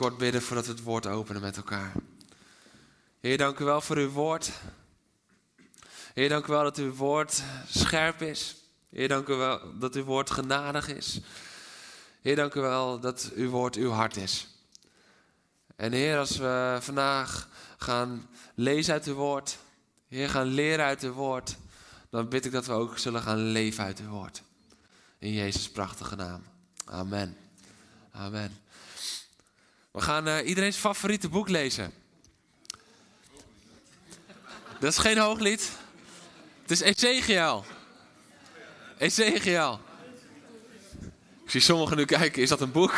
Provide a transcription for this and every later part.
Kort bidden voordat we het woord openen met elkaar. Heer, dank u wel voor uw woord. Heer, dank u wel dat uw woord scherp is. Heer, dank u wel dat uw woord genadig is. Heer, dank u wel dat uw woord uw hart is. En Heer, als we vandaag gaan lezen uit uw woord, Heer, gaan leren uit uw woord, dan bid ik dat we ook zullen gaan leven uit uw woord. In Jezus' prachtige naam. Amen. Amen. We gaan uh, iedereen's favoriete boek lezen. Dat is geen hooglied. Het is Ezekiel. Ezekiel. Ik zie sommigen nu kijken, is dat een boek?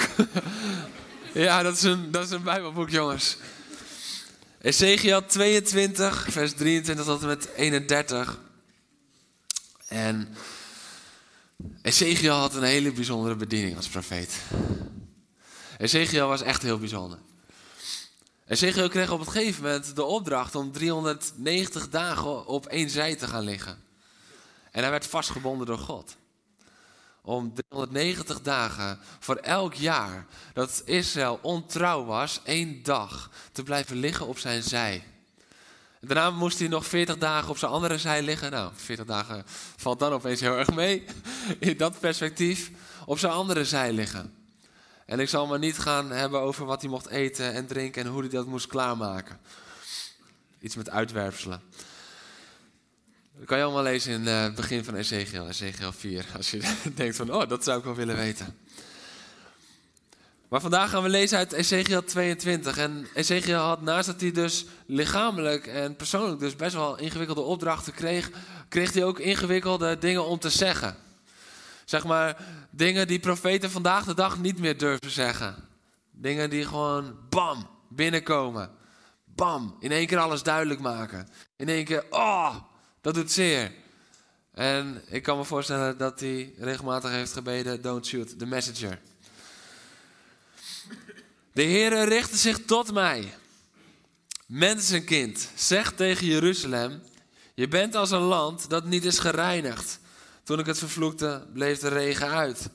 ja, dat is een, dat is een bijbelboek, jongens. Ezekiel 22, vers 23 tot en met 31. En Ezekiel had een hele bijzondere bediening als profeet. Ezekiel was echt heel bijzonder. Ezekiel kreeg op een gegeven moment de opdracht om 390 dagen op één zij te gaan liggen. En hij werd vastgebonden door God. Om 390 dagen voor elk jaar dat Israël ontrouw was, één dag te blijven liggen op zijn zij. Daarna moest hij nog 40 dagen op zijn andere zij liggen. Nou, 40 dagen valt dan opeens heel erg mee. In dat perspectief. Op zijn andere zij liggen. En ik zal maar niet gaan hebben over wat hij mocht eten en drinken en hoe hij dat moest klaarmaken. Iets met uitwerpselen. Dat kan je allemaal lezen in het begin van Ezekiel, Ezekiel 4. Als je denkt van, oh, dat zou ik wel willen weten. Maar vandaag gaan we lezen uit Ezekiel 22. En Ezekiel had, naast dat hij dus lichamelijk en persoonlijk dus best wel ingewikkelde opdrachten kreeg, kreeg hij ook ingewikkelde dingen om te zeggen. Zeg maar dingen die profeten vandaag de dag niet meer durven zeggen. Dingen die gewoon bam binnenkomen. Bam, in één keer alles duidelijk maken. In één keer, oh, dat doet zeer. En ik kan me voorstellen dat hij regelmatig heeft gebeden, don't shoot the messenger. De Heere richtte zich tot mij. Mensenkind, zeg tegen Jeruzalem, je bent als een land dat niet is gereinigd. Toen ik het vervloekte, bleef de regen uit.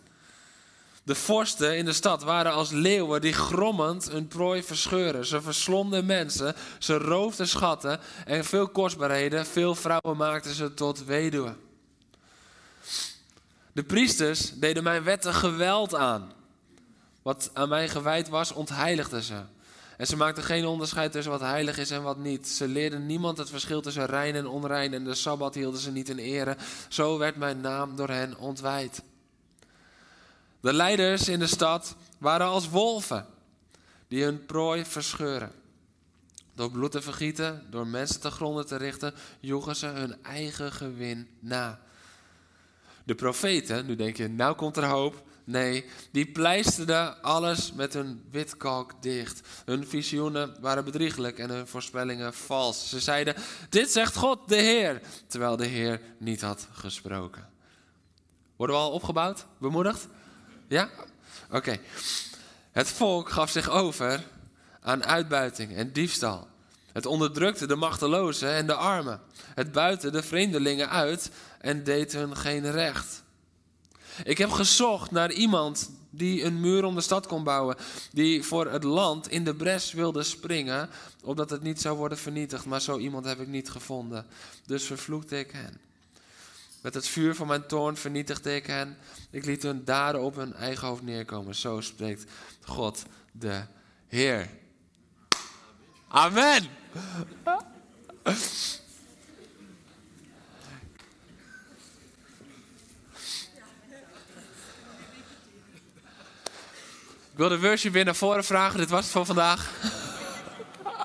De vorsten in de stad waren als leeuwen die grommend hun prooi verscheuren. Ze verslonden mensen, ze roofden schatten en veel kostbaarheden. Veel vrouwen maakten ze tot weduwen. De priesters deden mijn wetten geweld aan. Wat aan mij gewijd was, ontheiligden ze. En ze maakten geen onderscheid tussen wat heilig is en wat niet. Ze leerden niemand het verschil tussen rein en onrein en de Sabbat hielden ze niet in ere. Zo werd mijn naam door hen ontwijd. De leiders in de stad waren als wolven die hun prooi verscheuren. Door bloed te vergieten, door mensen te gronden te richten, joegen ze hun eigen gewin na. De profeten, nu denk je, nou komt er hoop. Nee, die pleisterden alles met hun witkalk dicht. Hun visioenen waren bedrieglijk en hun voorspellingen vals. Ze zeiden, dit zegt God de Heer, terwijl de Heer niet had gesproken. Worden we al opgebouwd? Bemoedigd? Ja? Oké. Het volk gaf zich over aan uitbuiting en diefstal. Het onderdrukte de machtelozen en de armen. Het buiten de vreemdelingen uit en deed hun geen recht. Ik heb gezocht naar iemand die een muur om de stad kon bouwen. Die voor het land in de bres wilde springen. Opdat het niet zou worden vernietigd. Maar zo iemand heb ik niet gevonden. Dus vervloekte ik hen. Met het vuur van mijn toorn vernietigde ik hen. Ik liet hun daden op hun eigen hoofd neerkomen. Zo spreekt God de Heer. Amen. Ik wil de worship weer naar voren vragen. Dit was het voor vandaag.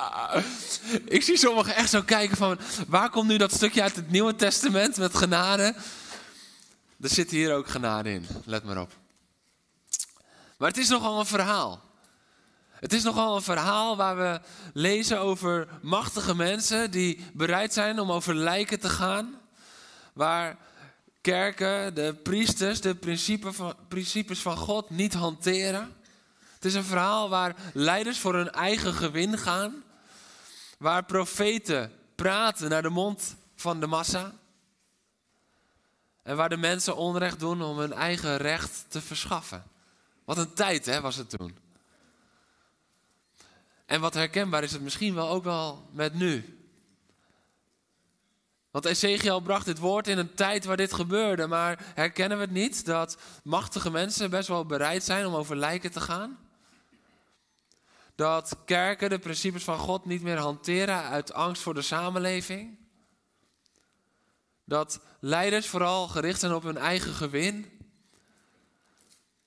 Ik zie sommigen echt zo kijken van... waar komt nu dat stukje uit het Nieuwe Testament met genade? Er zit hier ook genade in. Let maar op. Maar het is nogal een verhaal. Het is nogal een verhaal waar we lezen over machtige mensen die bereid zijn om over lijken te gaan. Waar kerken, de priesters, de van, principes van God niet hanteren. Het is een verhaal waar leiders voor hun eigen gewin gaan. Waar profeten praten naar de mond van de massa. En waar de mensen onrecht doen om hun eigen recht te verschaffen. Wat een tijd hè, was het toen. En wat herkenbaar is het misschien wel ook wel met nu. Want Ezekiel bracht dit woord in een tijd waar dit gebeurde. Maar herkennen we het niet dat machtige mensen best wel bereid zijn om over lijken te gaan? Dat kerken de principes van God niet meer hanteren uit angst voor de samenleving? Dat leiders vooral gericht zijn op hun eigen gewin?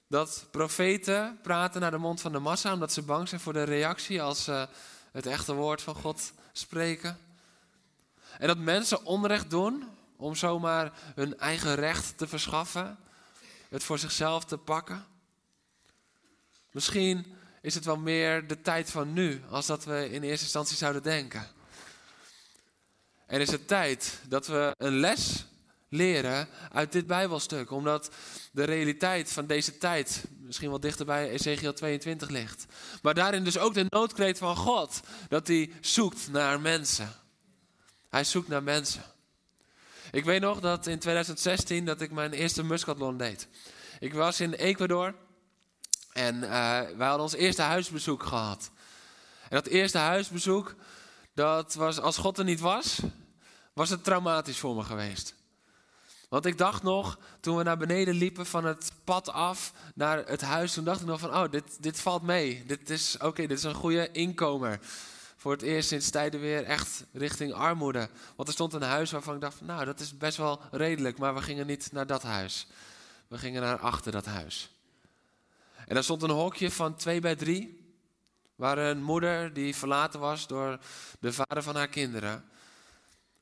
Dat profeten praten naar de mond van de massa omdat ze bang zijn voor de reactie als ze het echte woord van God spreken? En dat mensen onrecht doen om zomaar hun eigen recht te verschaffen, het voor zichzelf te pakken. Misschien is het wel meer de tijd van nu, als dat we in eerste instantie zouden denken. En is het tijd dat we een les leren uit dit Bijbelstuk, omdat de realiteit van deze tijd misschien wel dichter bij Ezekiel 22 ligt. Maar daarin dus ook de noodkreet van God, dat hij zoekt naar mensen. Hij zoekt naar mensen. Ik weet nog dat in 2016 dat ik mijn eerste muskatlon deed. Ik was in Ecuador en uh, wij hadden ons eerste huisbezoek gehad. En dat eerste huisbezoek, dat was, als God er niet was, was het traumatisch voor me geweest. Want ik dacht nog, toen we naar beneden liepen van het pad af naar het huis, toen dacht ik nog van, oh, dit, dit valt mee. Dit is, oké, dit is een goede inkomer voor het eerst sinds tijden weer echt richting armoede. Want er stond een huis waarvan ik dacht, nou dat is best wel redelijk, maar we gingen niet naar dat huis. We gingen naar achter dat huis. En daar stond een hokje van twee bij drie, waar een moeder die verlaten was door de vader van haar kinderen,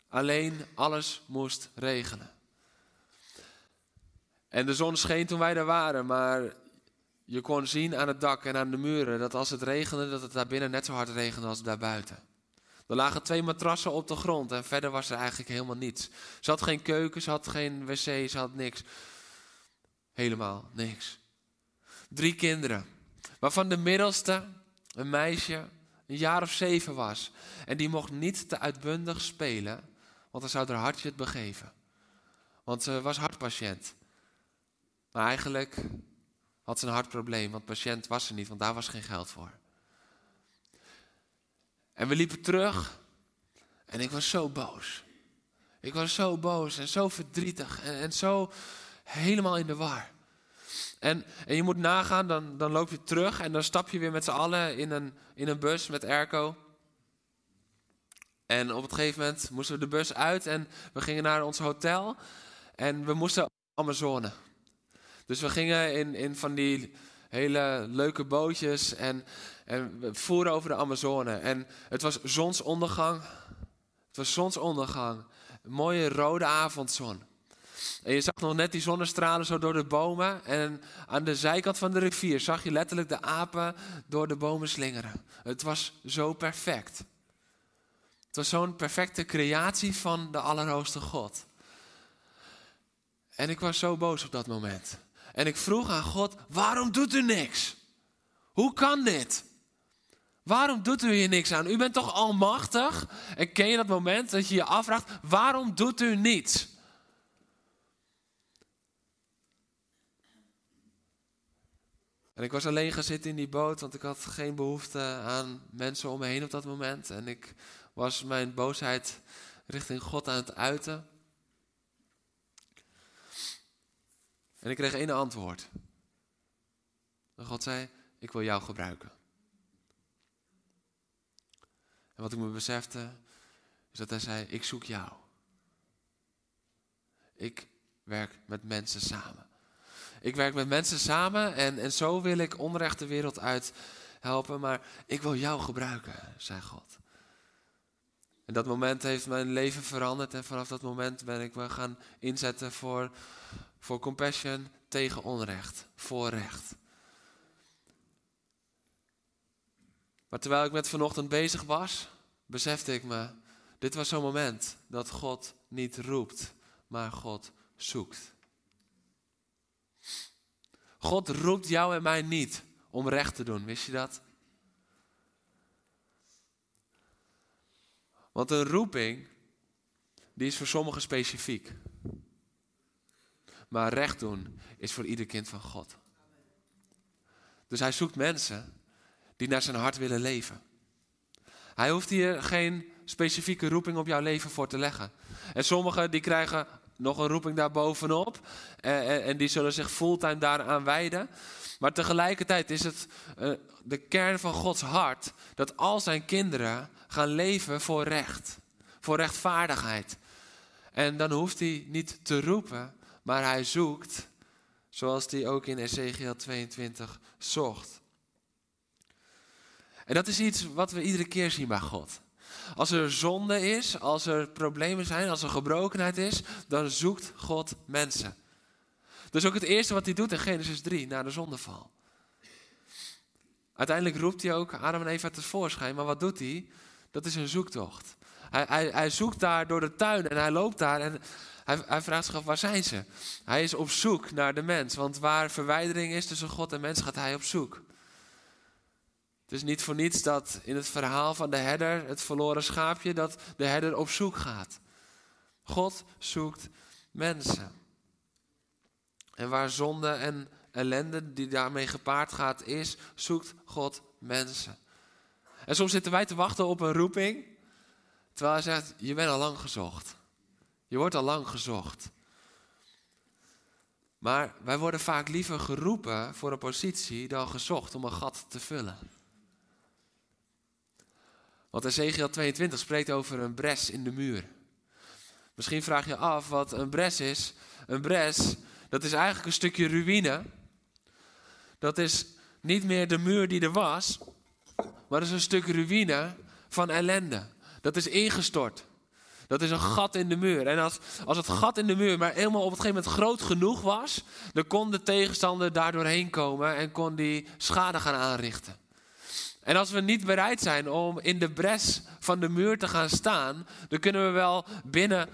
alleen alles moest regelen. En de zon scheen toen wij daar waren, maar je kon zien aan het dak en aan de muren dat als het regende, dat het daar binnen net zo hard regende als daar buiten. Er lagen twee matrassen op de grond en verder was er eigenlijk helemaal niets. Ze had geen keuken, ze had geen wc, ze had niks. Helemaal niks. Drie kinderen, waarvan de middelste, een meisje, een jaar of zeven was. En die mocht niet te uitbundig spelen, want dan zou haar hartje het begeven. Want ze was hartpatiënt. Maar eigenlijk had ze een hartprobleem, want patiënt was ze niet, want daar was geen geld voor. En we liepen terug en ik was zo boos. Ik was zo boos en zo verdrietig en, en zo helemaal in de war. En, en je moet nagaan, dan, dan loop je terug en dan stap je weer met z'n allen in een, in een bus met airco. En op een gegeven moment moesten we de bus uit en we gingen naar ons hotel. En we moesten Amazone. Dus we gingen in, in van die hele leuke bootjes en, en we voeren over de Amazone. En het was zonsondergang. Het was zonsondergang. Mooie rode avondzon. En je zag nog net die zonnestralen zo door de bomen. En aan de zijkant van de rivier zag je letterlijk de apen door de bomen slingeren. Het was zo perfect. Het was zo'n perfecte creatie van de Allerhoogste God. En ik was zo boos op dat moment. En ik vroeg aan God, waarom doet u niks? Hoe kan dit? Waarom doet u hier niks aan? U bent toch almachtig? En ken je dat moment dat je je afvraagt, waarom doet u niets? En ik was alleen gaan zitten in die boot, want ik had geen behoefte aan mensen om me heen op dat moment. En ik was mijn boosheid richting God aan het uiten. En ik kreeg één antwoord. En God zei, ik wil jou gebruiken. En wat ik me besefte, is dat hij zei, ik zoek jou. Ik werk met mensen samen. Ik werk met mensen samen en, en zo wil ik onrecht de wereld uit helpen, maar ik wil jou gebruiken, zei God. En dat moment heeft mijn leven veranderd en vanaf dat moment ben ik me gaan inzetten voor voor compassion tegen onrecht, voor recht. Maar terwijl ik met vanochtend bezig was, besefte ik me, dit was zo'n moment dat God niet roept, maar God zoekt. God roept jou en mij niet om recht te doen, wist je dat? Want een roeping, die is voor sommigen specifiek. Maar recht doen is voor ieder kind van God. Dus hij zoekt mensen die naar zijn hart willen leven. Hij hoeft hier geen specifieke roeping op jouw leven voor te leggen. En sommigen die krijgen nog een roeping daarbovenop. En, en, die zullen zich fulltime daaraan wijden. Maar tegelijkertijd is het uh, de kern van Gods hart dat al zijn kinderen gaan leven voor recht, voor rechtvaardigheid. En dan hoeft hij niet te roepen, maar hij zoekt, zoals hij ook in Ezekiel 22 zocht. En dat is iets wat we iedere keer zien bij God. Als er zonde is, als er problemen zijn, als er gebrokenheid is, dan zoekt God mensen. Dat is ook het eerste wat hij doet in Genesis 3, na de zondeval. Uiteindelijk roept hij ook Adam en Eva tevoorschijn, maar wat doet hij? Dat is een zoektocht. Hij, hij, hij zoekt daar door de tuin en hij loopt daar en hij, hij, vraagt zich af, waar zijn ze? Hij is op zoek naar de mens, want waar verwijdering is tussen God en mens, gaat hij op zoek. Het is niet voor niets dat in het verhaal van de herder, het verloren schaapje, dat de herder op zoek gaat. God zoekt mensen. En waar zonde en ellende die daarmee gepaard gaat is, zoekt God mensen. En soms zitten wij te wachten op een roeping, terwijl hij zegt, je bent al lang gezocht. Je wordt al lang gezocht. Maar wij worden vaak liever geroepen voor een positie dan gezocht om een gat te vullen. Want Ezekiel 22 spreekt over een bres in de muur. Misschien vraag je af wat een bres is. Een bres, dat is eigenlijk een stukje ruïne. Dat is niet meer de muur die er was, maar dat is een stuk ruïne van ellende. Dat is ingestort. Dat is een gat in de muur. En als, als het gat in de muur maar helemaal op een gegeven moment groot genoeg was, dan kon de tegenstander daar doorheen komen en kon die schade gaan aanrichten. En als we niet bereid zijn om in de bres van de muur te gaan staan, dan kunnen we wel binnen,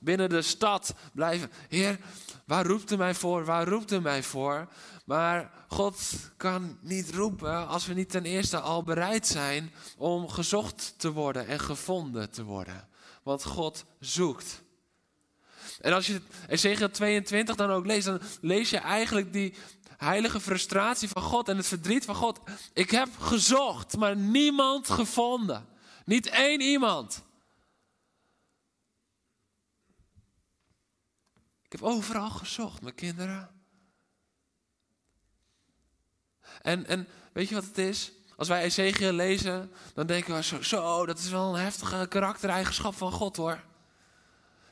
binnen de stad blijven. Heer, waar roept u mij voor? Waar roept u mij voor? Maar God kan niet roepen als we niet ten eerste al bereid zijn om gezocht te worden en gevonden te worden. Want God zoekt. En als je Ezekiel 22 dan ook leest, dan lees je eigenlijk die heilige frustratie van God en het verdriet van God. Ik heb gezocht, maar niemand gevonden. Niet één iemand. Ik heb overal gezocht, mijn kinderen. En, en weet je wat het is? Als wij Ezekiel lezen, dan denken we zo, zo, dat is wel een heftige karaktereigenschap van God hoor.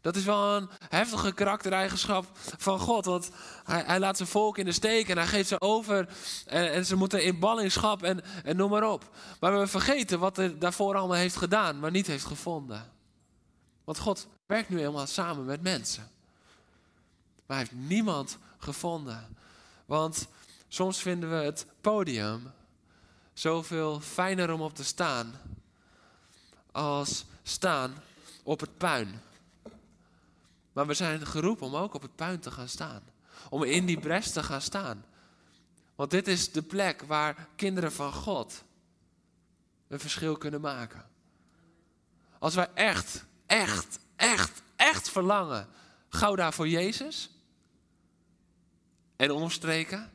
Dat is wel een heftige karaktereigenschap van God. Want hij, hij, laat zijn volk in de steek en hij geeft ze over. En, ze moeten in ballingschap en, en noem maar op. Maar we vergeten wat hij daarvoor allemaal heeft gedaan, maar niet heeft gevonden. Want God werkt nu helemaal samen met mensen. Maar hij heeft niemand gevonden. Want soms vinden we het podium zoveel fijner om op te staan. Als staan op het puin. Maar we zijn geroepen om ook op het puin te gaan staan. Om in die bres te gaan staan. Want dit is de plek waar kinderen van God een verschil kunnen maken. Als wij echt, echt, echt, echt verlangen, gauw daar voor Jezus en omstreken,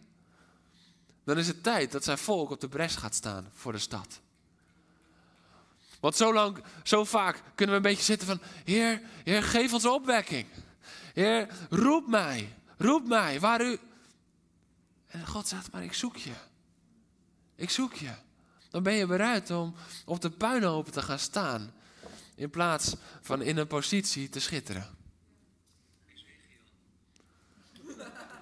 dan is het tijd dat zijn volk op de bres gaat staan voor de stad. Want zo lang, zo vaak kunnen we een beetje zitten van, Heer, Heer, geef ons opwekking. Heer, roep mij, roep mij, waar u... En God zegt, maar ik zoek je. Ik zoek je. Dan ben je bereid om op de puinhopen te gaan staan. In plaats van in een positie te schitteren.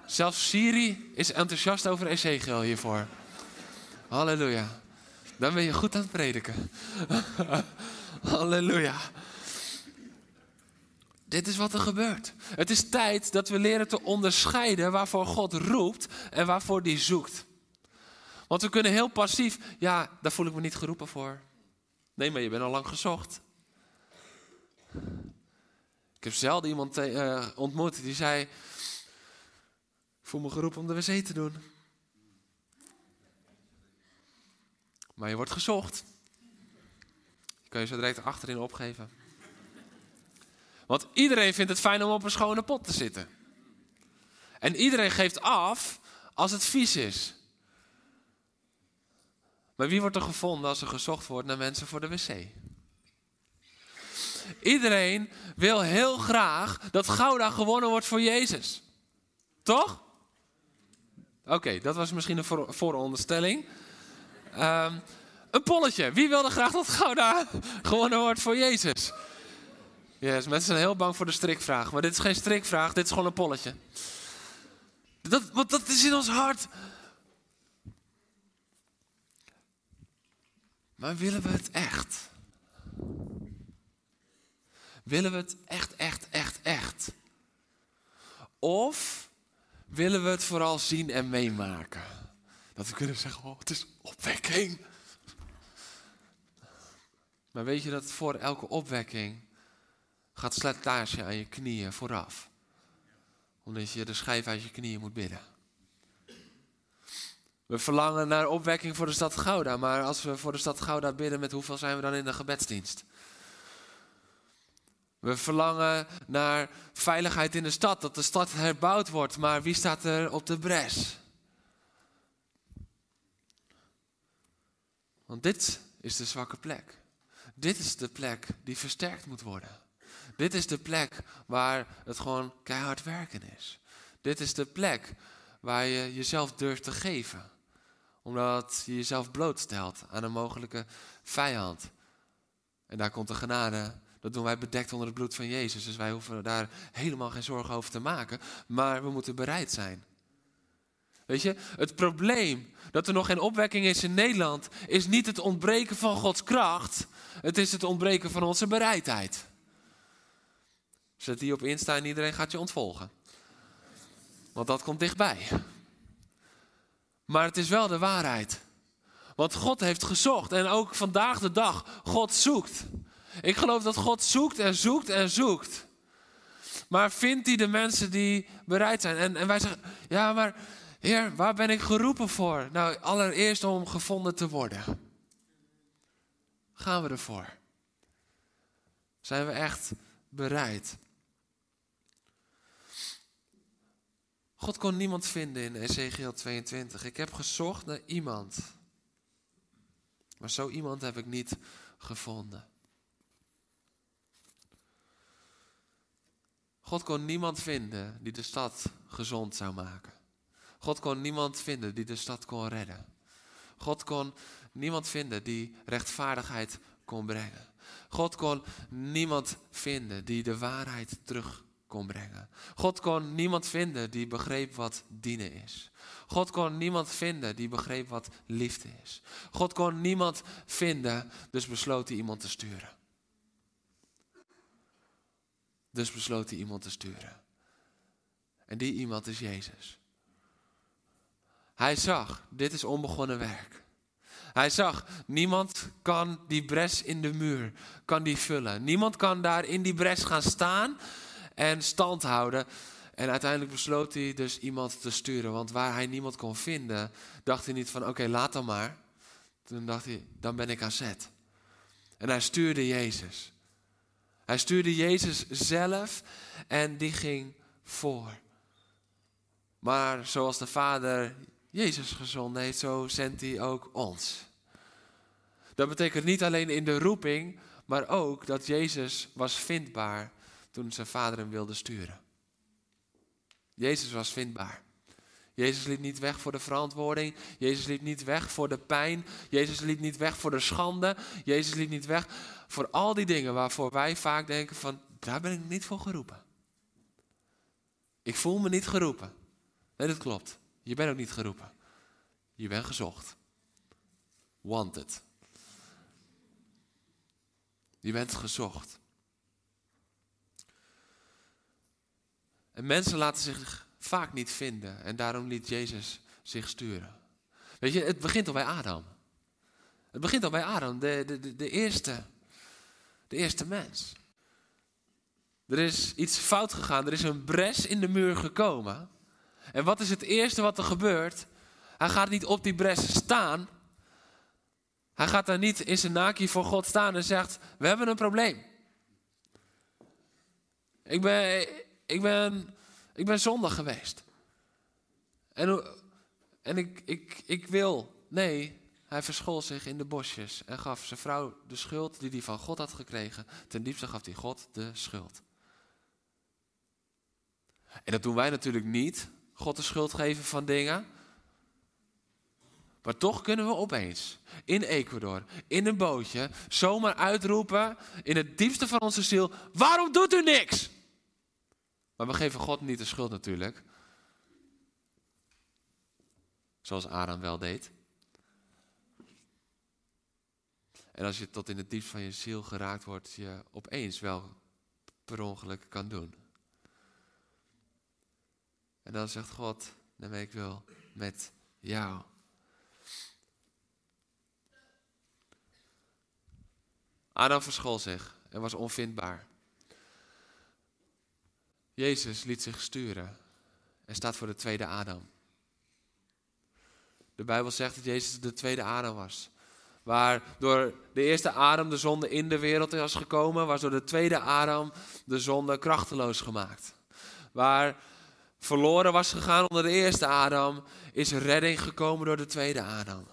Zelfs Siri is enthousiast over Ezekiel hiervoor. Halleluja. Dan ben je goed aan het prediken. Halleluja. Dit is wat er gebeurt. Het is tijd dat we leren te onderscheiden waarvoor God roept en waarvoor die zoekt. Want we kunnen heel passief, ja, daar voel ik me niet geroepen voor. Nee, maar je bent al lang gezocht. Ik heb zelden iemand uh, ontmoet die zei, ik voel me geroepen om de wc te doen. Maar je wordt gezocht. Je kan je zo direct achterin opgeven. Want iedereen vindt het fijn om op een schone pot te zitten. En iedereen geeft af als het vies is. Maar wie wordt er gevonden als er gezocht wordt naar mensen voor de wc? Iedereen wil heel graag dat Gouda gewonnen wordt voor Jezus. Toch? Oké, dat was misschien een vooronderstelling. Um, een polletje. Wie wilde graag dat Gouda gewonnen wordt voor Jezus? Yes, mensen zijn heel bang voor de strikvraag. Maar dit is geen strikvraag, dit is gewoon een polletje. Dat, want dat is in ons hart. Maar willen we het echt? Willen we het echt, echt, echt, echt? Of willen we het vooral zien en meemaken? Dat we kunnen zeggen, oh, het is opwekking. Maar weet je dat voor elke opwekking gaat slijtage aan je knieën vooraf? Omdat je de schijf uit je knieën moet bidden. We verlangen naar opwekking voor de stad Gouda, maar als we voor de stad Gouda bidden, met hoeveel zijn we dan in de gebedsdienst? We verlangen naar veiligheid in de stad, dat de stad herbouwd wordt, maar wie staat er op de bres? Want dit is de zwakke plek. Dit is de plek die versterkt moet worden. Dit is de plek waar het gewoon keihard werken is. Dit is de plek waar je jezelf durft te geven. Omdat je jezelf blootstelt aan een mogelijke vijand. En daar komt de genade. Dat doen wij bedekt onder het bloed van Jezus. Dus wij hoeven daar helemaal geen zorgen over te maken. Maar we moeten bereid zijn. Weet je, het probleem dat er nog geen opwekking is in Nederland, is niet het ontbreken van Gods kracht. Het is het ontbreken van onze bereidheid. Zet die op Insta en iedereen gaat je ontvolgen. Want dat komt dichtbij. Maar het is wel de waarheid. Want God heeft gezocht en ook vandaag de dag, God zoekt. Ik geloof dat God zoekt en zoekt en zoekt. Maar vindt hij de mensen die bereid zijn? En, en wij zeggen, ja, maar Heer, waar ben ik geroepen voor? Nou, allereerst om gevonden te worden. Gaan we ervoor? Zijn we echt bereid? God kon niemand vinden in Ezekiel 22. Ik heb gezocht naar iemand. Maar zo iemand heb ik niet gevonden. God kon niemand vinden die de stad gezond zou maken. God kon niemand vinden die de stad kon redden. God kon niemand vinden die rechtvaardigheid kon brengen. God kon niemand vinden die de waarheid terug kon brengen. God kon niemand vinden die begreep wat dienen is. God kon niemand vinden die begreep wat liefde is. God kon niemand vinden, dus besloot hij iemand te sturen. Dus besloot hij iemand te sturen. En die iemand is Jezus. Hij zag, dit is onbegonnen werk. Hij zag, niemand kan die bres in de muur, kan die vullen. Niemand kan daar in die bres gaan staan en stand houden. En uiteindelijk besloot hij dus iemand te sturen. Want waar hij niemand kon vinden, dacht hij niet van oké, laat dan maar. Toen dacht hij, dan ben ik aan zet. En hij stuurde Jezus. Hij stuurde Jezus zelf en die ging voor. Maar zoals de Vader Jezus gezonden heeft, zo zendt hij ook ons. Dat betekent niet alleen in de roeping, maar ook dat Jezus was vindbaar toen zijn vader hem wilde sturen. Jezus was vindbaar. Jezus liep niet weg voor de verantwoording. Jezus liep niet weg voor de pijn. Jezus liep niet weg voor de schande. Jezus liep niet weg voor al die dingen waarvoor wij vaak denken van, daar ben ik niet voor geroepen. Ik voel me niet geroepen. Nee, dat klopt. Je bent ook niet geroepen. Je bent gezocht. Wanted. Je bent gezocht. En mensen laten zich vaak niet vinden en daarom liet Jezus zich sturen. Weet je, het begint al bij Adam. Het begint al bij Adam, de, de, de, eerste, de eerste mens. Er is iets fout gegaan, er is een bres in de muur gekomen. En wat is het eerste wat er gebeurt? Hij gaat niet op die bres staan. Hij gaat daar niet in zijn naki voor God staan en zegt: We hebben een probleem. Ik ben, ik ben, ik ben zondag geweest. En, en ik, ik, ik wil. Nee, hij verschool zich in de bosjes en gaf zijn vrouw de schuld die hij van God had gekregen. Ten diepste gaf hij God de schuld. En dat doen wij natuurlijk niet. God de schuld geven van dingen. Maar toch kunnen we opeens in Ecuador, in een bootje, zomaar uitroepen in het diepste van onze ziel: Waarom doet u niks? Maar we geven God niet de schuld natuurlijk. Zoals Adam wel deed. En als je tot in het diepst van je ziel geraakt wordt, je opeens wel per ongeluk kan doen. En dan zegt God, ben ik wil met jou. Adam verschool zich en was onvindbaar. Jezus liet zich sturen en staat voor de tweede Adam. De Bijbel zegt dat Jezus de tweede Adam was. Waar door de eerste Adam de zonde in de wereld is gekomen, was door de tweede Adam de zonde krachteloos gemaakt. Waar verloren was gegaan onder de eerste Adam, is redding gekomen door de tweede Adam.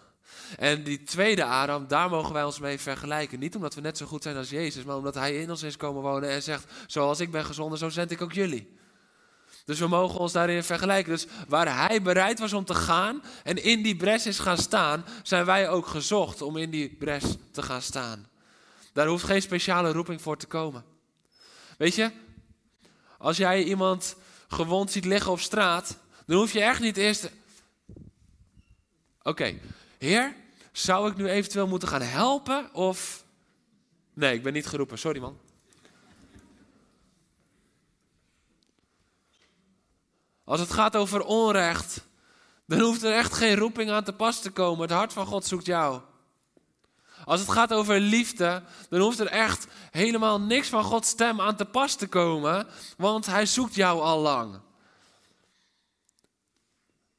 En die tweede Adam, daar mogen wij ons mee vergelijken. Niet omdat we net zo goed zijn als Jezus, maar omdat Hij in ons is komen wonen en zegt: Zoals ik ben gezonden, zo zend ik ook jullie. Dus we mogen ons daarin vergelijken. Dus waar Hij bereid was om te gaan en in die bres is gaan staan, zijn wij ook gezocht om in die bres te gaan staan. Daar hoeft geen speciale roeping voor te komen. Weet je, als jij iemand gewond ziet liggen op straat, dan hoef je echt niet eerst. Oké, Heer, zou ik nu eventueel moeten gaan helpen of. Nee, ik ben niet geroepen, sorry man. Als het gaat over onrecht, dan hoeft er echt geen roeping aan te pas te komen. Het hart van God zoekt jou. Als het gaat over liefde, dan hoeft er echt helemaal niks van Gods stem aan te pas te komen, want Hij zoekt jou al lang.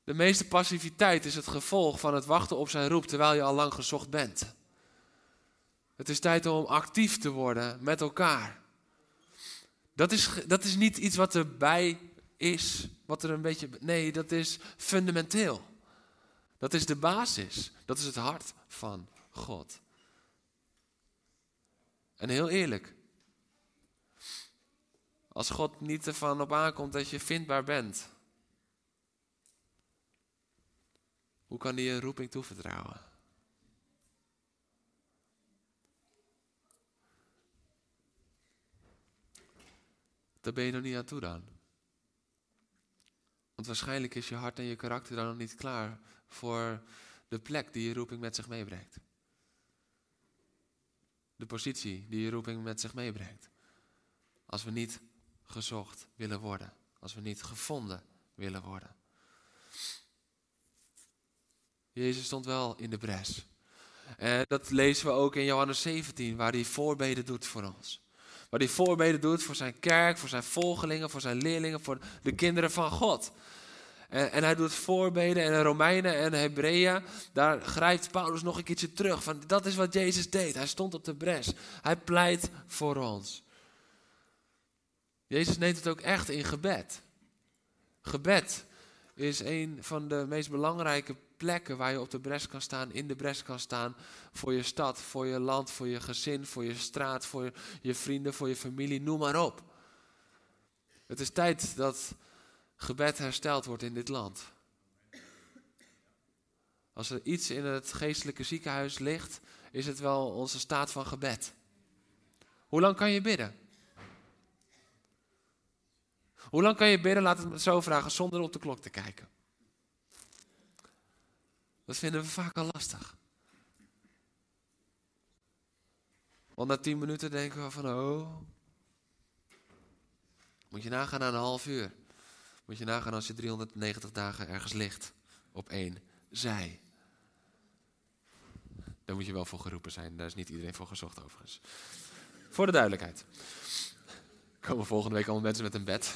De meeste passiviteit is het gevolg van het wachten op zijn roep terwijl je al lang gezocht bent. Het is tijd om actief te worden met elkaar. Dat is, dat is niet iets wat erbij is, wat er een beetje. Nee, dat is fundamenteel. Dat is de basis. Dat is het hart van God. En heel eerlijk. Als God niet ervan op aankomt dat je vindbaar bent, Hoe kan hij je roeping toevertrouwen? Daar ben je nog niet aan toe dan. Want waarschijnlijk is je hart en je karakter dan nog niet klaar voor de plek die je roeping met zich meebrengt. De positie die je roeping met zich meebrengt. Als we niet gezocht willen worden. Als we niet gevonden willen worden. Jezus stond wel in de bres. En dat lezen we ook in Johannes 17, waar hij voorbeden doet voor ons. Waar hij voorbeden doet voor zijn kerk, voor zijn volgelingen, voor zijn leerlingen, voor de kinderen van God. En, en hij doet voorbeden en Romeinen en Hebreeën, daar grijpt Paulus nog een keertje terug. Van, dat is wat Jezus deed. Hij stond op de bres. Hij pleit voor ons. Jezus neemt het ook echt in gebed. Gebed is een van de meest belangrijke plekken waar je op de bres kan staan, in de bres kan staan. Voor je stad, voor je land, voor je gezin, voor je straat, voor je vrienden, voor je familie, noem maar op. Het is tijd dat gebed hersteld wordt in dit land. Als er iets in het geestelijke ziekenhuis ligt, is het wel onze staat van gebed. Hoe lang kan je bidden? Hoe lang kan je bidden, laat het zo vragen, zonder op de klok te kijken? Dat vinden we vaak al lastig. Want na tien minuten denken we van, oh, moet je nagaan aan een half uur. Moet je nagaan als je 390 dagen ergens ligt op één zij. Daar moet je wel voor geroepen zijn. Daar is niet iedereen voor gezocht overigens. Voor de duidelijkheid. Komen volgende week allemaal mensen met een bed.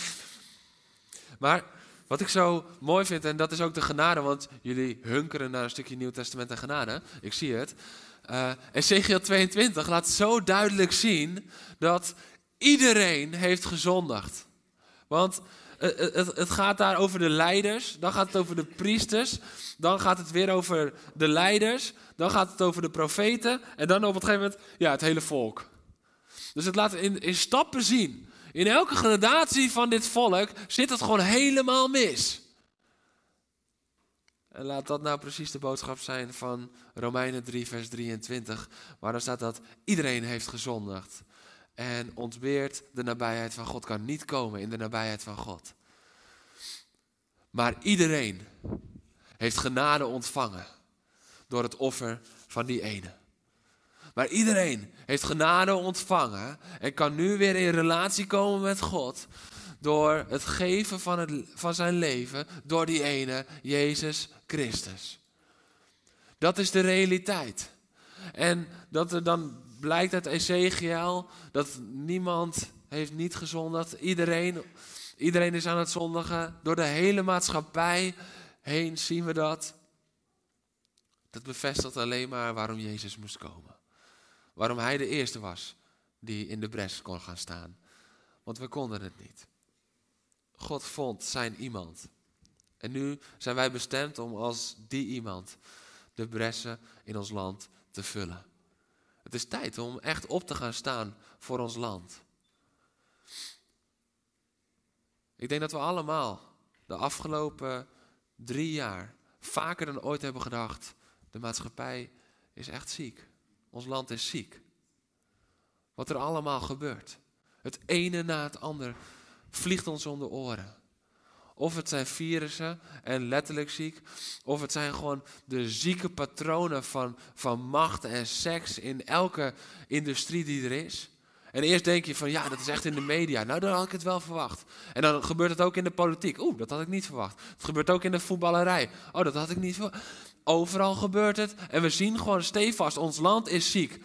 maar wat ik zo mooi vind, en dat is ook de genade, want jullie hunkeren naar een stukje Nieuw Testament en genade. Ik zie het. Uh, Ezekiel 22 laat zo duidelijk zien dat iedereen heeft gezondigd. Want het, het, het, gaat daar over de leiders, dan gaat het over de priesters, dan gaat het weer over de leiders, dan gaat het over de profeten en dan op een gegeven moment ja, het hele volk. Dus het laat in, in stappen zien. In elke gradatie van dit volk zit het gewoon helemaal mis. En laat dat nou precies de boodschap zijn van Romeinen 3, vers 23, waar dan staat dat iedereen heeft gezondigd en ontbeert de nabijheid van God, kan niet komen in de nabijheid van God. Maar iedereen heeft genade ontvangen door het offer van die ene. Maar iedereen heeft genade ontvangen en kan nu weer in relatie komen met God door het geven van, het, van zijn leven door die ene, Jezus Christus. Dat is de realiteit. En dat er dan blijkt uit Ezekiel dat niemand heeft niet gezondigd. Iedereen, iedereen is aan het zondigen. Door de hele maatschappij heen zien we dat. Dat bevestigt alleen maar waarom Jezus moest komen. Waarom hij de eerste was die in de bres kon gaan staan. Want we konden het niet. God vond zijn iemand. En nu zijn wij bestemd om als die iemand de bressen in ons land te vullen. Het is tijd om echt op te gaan staan voor ons land. Ik denk dat we allemaal de afgelopen drie jaar vaker dan ooit hebben gedacht: de maatschappij is echt ziek. Ons land is ziek. Wat er allemaal gebeurt. Het ene na het ander vliegt ons om de oren. Of het zijn virussen en letterlijk ziek. Of het zijn gewoon de zieke patronen van, van macht en seks in elke industrie die er is. En eerst denk je van ja, dat is echt in de media. Nou, dan had ik het wel verwacht. En dan gebeurt het ook in de politiek. Oeh, dat had ik niet verwacht. Het gebeurt ook in de voetballerij. Oh, dat had ik niet verwacht. Overal gebeurt het. En we zien gewoon stevast, ons land is ziek.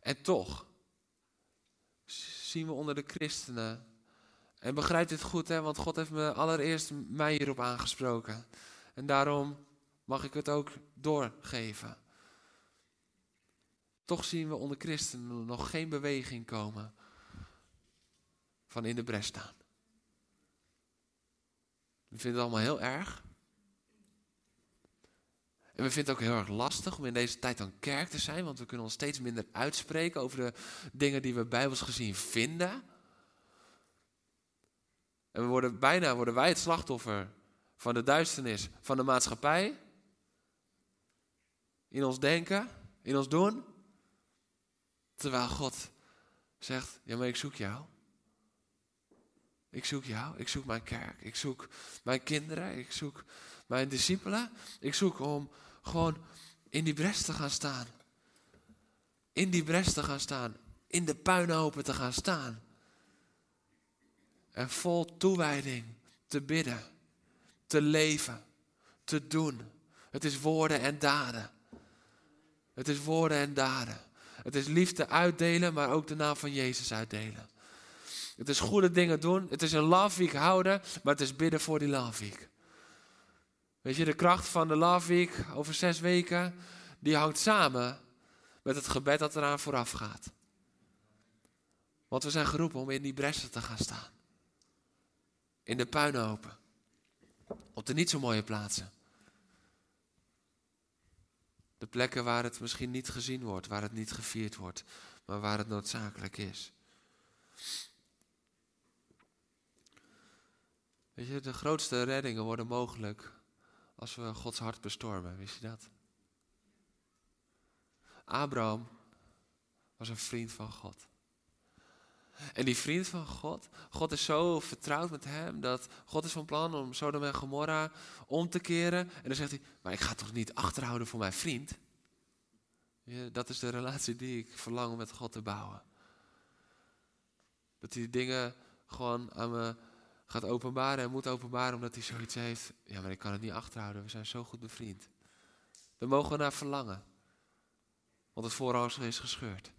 En toch zien we onder de christenen. En begrijp dit goed, hè, want God heeft me allereerst mij hierop aangesproken. En daarom mag ik het ook doorgeven. Toch zien we onder christenen nog geen beweging komen van in de bres staan. We vinden het allemaal heel erg. En we vinden het ook heel erg lastig om in deze tijd dan kerk te zijn, want we kunnen ons steeds minder uitspreken over de dingen die we bijbels gezien vinden. En we worden bijna worden wij het slachtoffer van de duisternis van de maatschappij. In ons denken, in ons doen. Terwijl God zegt, ja maar ik zoek jou. Ik zoek jou, ik zoek mijn kerk, ik zoek mijn kinderen, ik zoek mijn discipelen. Ik zoek om gewoon in die bres te gaan staan. In die bres te gaan staan. In de puinhopen te gaan staan. En vol toewijding te bidden. Te leven. Te doen. Het is woorden en daden. Het is woorden en daden. Het is liefde uitdelen, maar ook de naam van Jezus uitdelen. Het is goede dingen doen. Het is een love week houden, maar het is bidden voor die love week. Weet je, de kracht van de Love Week over zes weken, die hangt samen met het gebed dat eraan vooraf gaat. Want we zijn geroepen om in die bressen te gaan staan. In de puinhopen. Op de niet zo mooie plaatsen. De plekken waar het misschien niet gezien wordt, waar het niet gevierd wordt, maar waar het noodzakelijk is. Weet je, de grootste reddingen worden mogelijk als we Gods hart bestormen. Wist je dat? Abraham was een vriend van God. En die vriend van God, God is zo vertrouwd met hem dat God is van plan om Sodom en Gomorra om te keren. En dan zegt hij, maar ik ga toch niet achterhouden voor mijn vriend? Ja, dat is de relatie die ik verlang om met God te bouwen. Dat hij dingen gewoon aan me gaat openbaren en moet openbaren omdat hij zoiets heeft. Ja, maar ik kan het niet achterhouden. We zijn zo goed bevriend. Daar mogen we naar verlangen. Want het voorhangsel is gescheurd.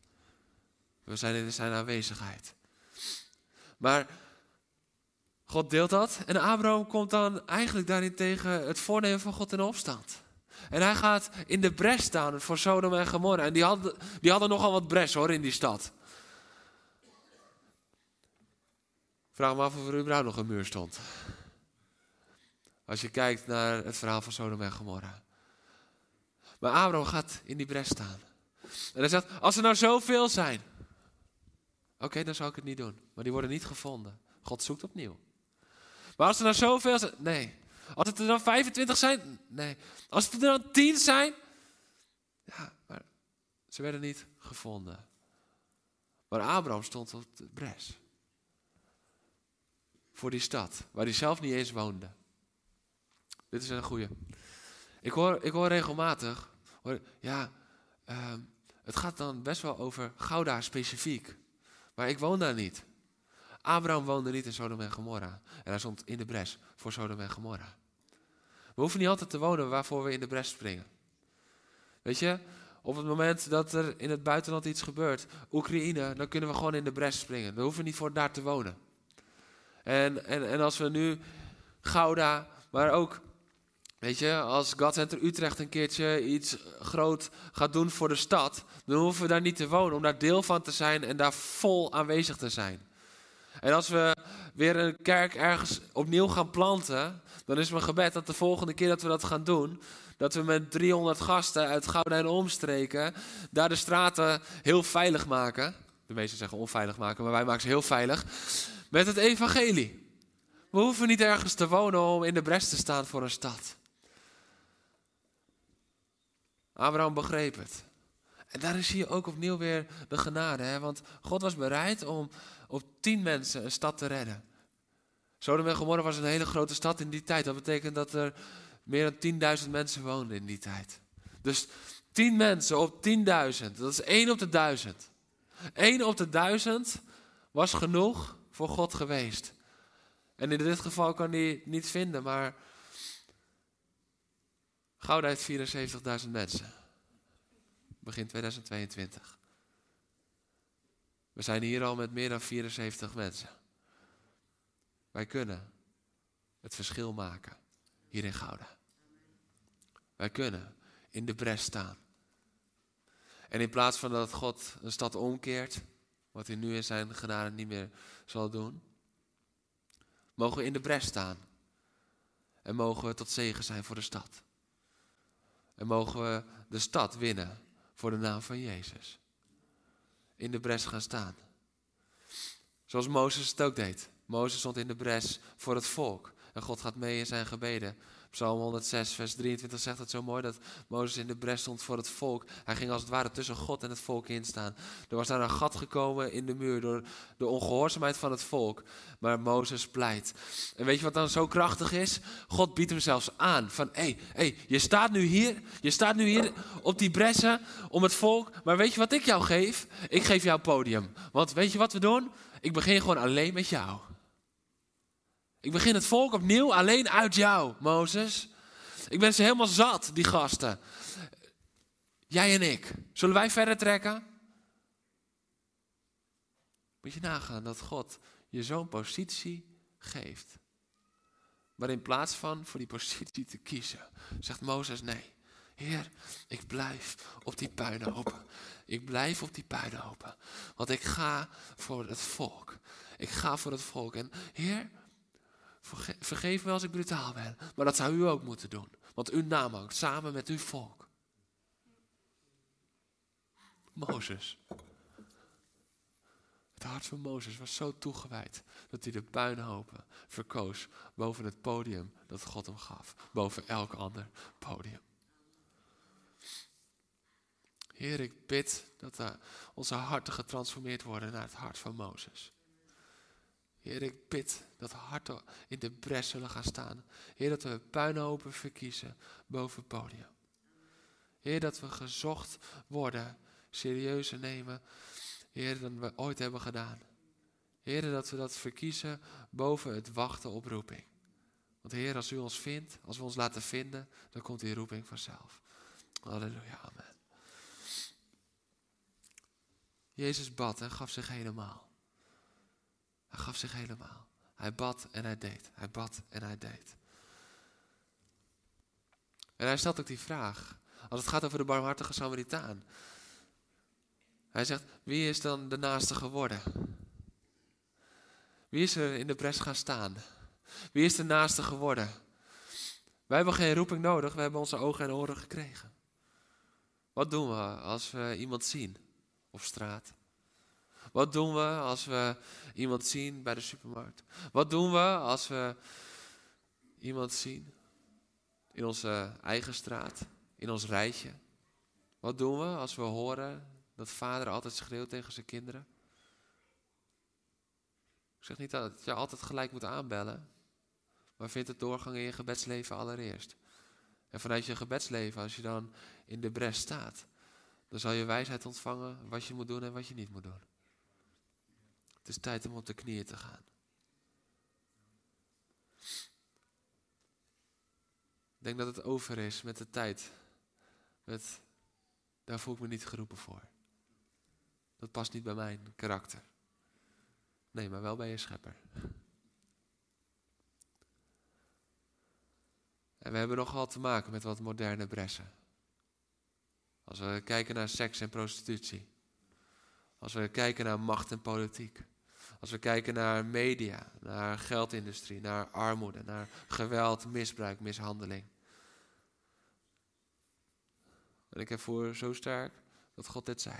We zijn in zijn aanwezigheid. Maar God deelt dat en Abraham komt dan eigenlijk daarin tegen het voornemen van God in opstand. En hij gaat in de bres staan voor Sodom en Gomorra. En die hadden, die hadden nogal wat bres hoor in die stad. Vraag me af of er überhaupt nog een muur stond. Als je kijkt naar het verhaal van Sodom en Gomorra. Maar Abraham gaat in die bres staan. En hij zegt, als er nou zoveel zijn. Oké, dan zou ik het niet doen. Maar die worden niet gevonden. God zoekt opnieuw. Maar als er nou zoveel zijn. Nee. Als het er dan 25 zijn. Nee. Als het er dan 10 zijn. Ja, maar ze werden niet gevonden. Maar Abraham stond op de bres. Voor die stad. Waar hij zelf niet eens woonde. Dit is een goede. Ik hoor, ik hoor regelmatig. Ja, uh, het gaat dan best wel over Gouda specifiek. Maar ik woon daar niet. Abraham woonde niet in Sodom en Gomorra. En hij stond in de bres voor Sodom en Gomorra. We hoeven niet altijd te wonen waarvoor we in de bres springen. Weet je, op het moment dat er in het buitenland iets gebeurt, Oekraïne, dan kunnen we gewoon in de bres springen. We hoeven niet voor daar te wonen. En, en, en als we nu Gouda, maar ook Weet je, als God Center Utrecht een keertje iets groot gaat doen voor de stad, dan hoeven we daar niet te wonen om daar deel van te zijn en daar vol aanwezig te zijn. En als we weer een kerk ergens opnieuw gaan planten, dan is mijn gebed dat de volgende keer dat we dat gaan doen, dat we met 300 gasten uit Gouda en omstreken daar de straten heel veilig maken. De meesten zeggen onveilig maken, maar wij maken ze heel veilig. Met het evangelie. We hoeven niet ergens te wonen om in de bres te staan voor een stad. Abraham begreep het. En daarin zie je ook opnieuw weer de genade. Hè? Want God was bereid om op tien mensen een stad te redden. Sodom en Gomorra was een hele grote stad in die tijd. Dat betekent dat er meer dan 10.000 mensen woonden in die tijd. Dus 10 mensen op 10.000, dat is 1 op de 1000. 1 op de 1000 was genoeg voor God geweest. En in dit geval kan hij niet vinden, maar Gouda heeft 74.000 mensen. Begin 2022. We zijn hier al met meer dan 74 mensen. Wij kunnen het verschil maken hier in Gouda. Wij kunnen in de bres staan. En in plaats van dat God een stad omkeert, wat hij nu in zijn genade niet meer zal doen, mogen we in de bres staan. En mogen we tot zegen zijn voor de stad. En mogen we de stad winnen voor de naam van Jezus. In de bres gaan staan. Zoals Mozes het ook deed. Mozes stond in de bres voor het volk. En God gaat mee in zijn gebeden. Psalm 106, vers 23 zegt het zo mooi dat Mozes in de bres stond voor het volk. Hij ging als het ware tussen God en het volk instaan. Er was daar een gat gekomen in de muur door de ongehoorzaamheid van het volk. Maar Mozes pleit. En weet je wat dan zo krachtig is? God biedt hem zelfs aan. Van hé, hey, hey, je staat nu hier. Je staat nu hier op die bressen om het volk. Maar weet je wat ik jou geef? Ik geef jou podium. Want weet je wat we doen? Ik begin gewoon alleen met jou. Ik begin het volk opnieuw alleen uit jou, Mozes. Ik ben ze helemaal zat, die gasten. Jij en ik. Zullen wij verder trekken? Moet je nagaan dat God je zo'n positie geeft. Maar in plaats van voor die positie te kiezen, zegt Mozes nee. Heer, ik blijf op die puinhopen. Ik blijf op die puinhopen. Want ik ga voor het volk. Ik ga voor het volk. En Heer, vergeef me als ik brutaal ben. Maar dat zou u ook moeten doen. Want uw naam hangt samen met uw volk. Mozes. Het hart van Mozes was zo toegewijd dat hij de puinhopen verkoos boven het podium dat God hem gaf. Boven elk ander podium. Heer, ik bid dat onze harten getransformeerd worden naar het hart van Mozes. Heer, ik bid dat harten in de bres zullen gaan staan. Heer, dat we puinhopen verkiezen boven het podium. Heer, dat we gezocht worden, serieuzer nemen, Heer, dan we ooit hebben gedaan. Heren, dat we dat verkiezen boven het wachten op roeping. Want Heer, als u ons vindt, als we ons laten vinden, dan komt die roeping vanzelf. Halleluja, amen. Jezus bad en gaf zich helemaal. Hij gaf zich helemaal. Hij bad en hij deed. Hij bad en hij deed. En hij stelt ook die vraag. Als het gaat over de barmhartige Samaritaan. Hij zegt, wie is dan de naaste geworden? Wie is er in de bres gaan staan? Wie is de naaste geworden? Wij hebben geen roeping nodig, we hebben onze ogen en oren gekregen. Wat doen we als we iemand zien op straat? Wat doen we als we iemand zien bij de supermarkt? Wat doen we als we iemand zien in onze eigen straat, in ons rijtje? Wat doen we als we horen dat vader altijd schreeuwt tegen zijn kinderen? Ik zeg niet dat je altijd gelijk moet aanbellen, maar vind het doorgang in je gebedsleven allereerst. En vanuit je gebedsleven, als je dan in de bres staat, dan zal je wijsheid ontvangen wat je moet doen en wat je niet moet doen. Is tijd om op de knieën te gaan. Ik denk dat het over is met de tijd. Met, daar voel ik me niet geroepen voor. Dat past niet bij mijn karakter. Nee, maar wel bij je schepper. En we hebben nogal te maken met wat moderne bressen. Als we kijken naar seks en prostitutie. Als we kijken naar macht en politiek. Als we kijken naar media, naar geldindustrie, naar armoede, naar geweld, misbruik, mishandeling. En ik heb voor zo sterk dat God dit zei.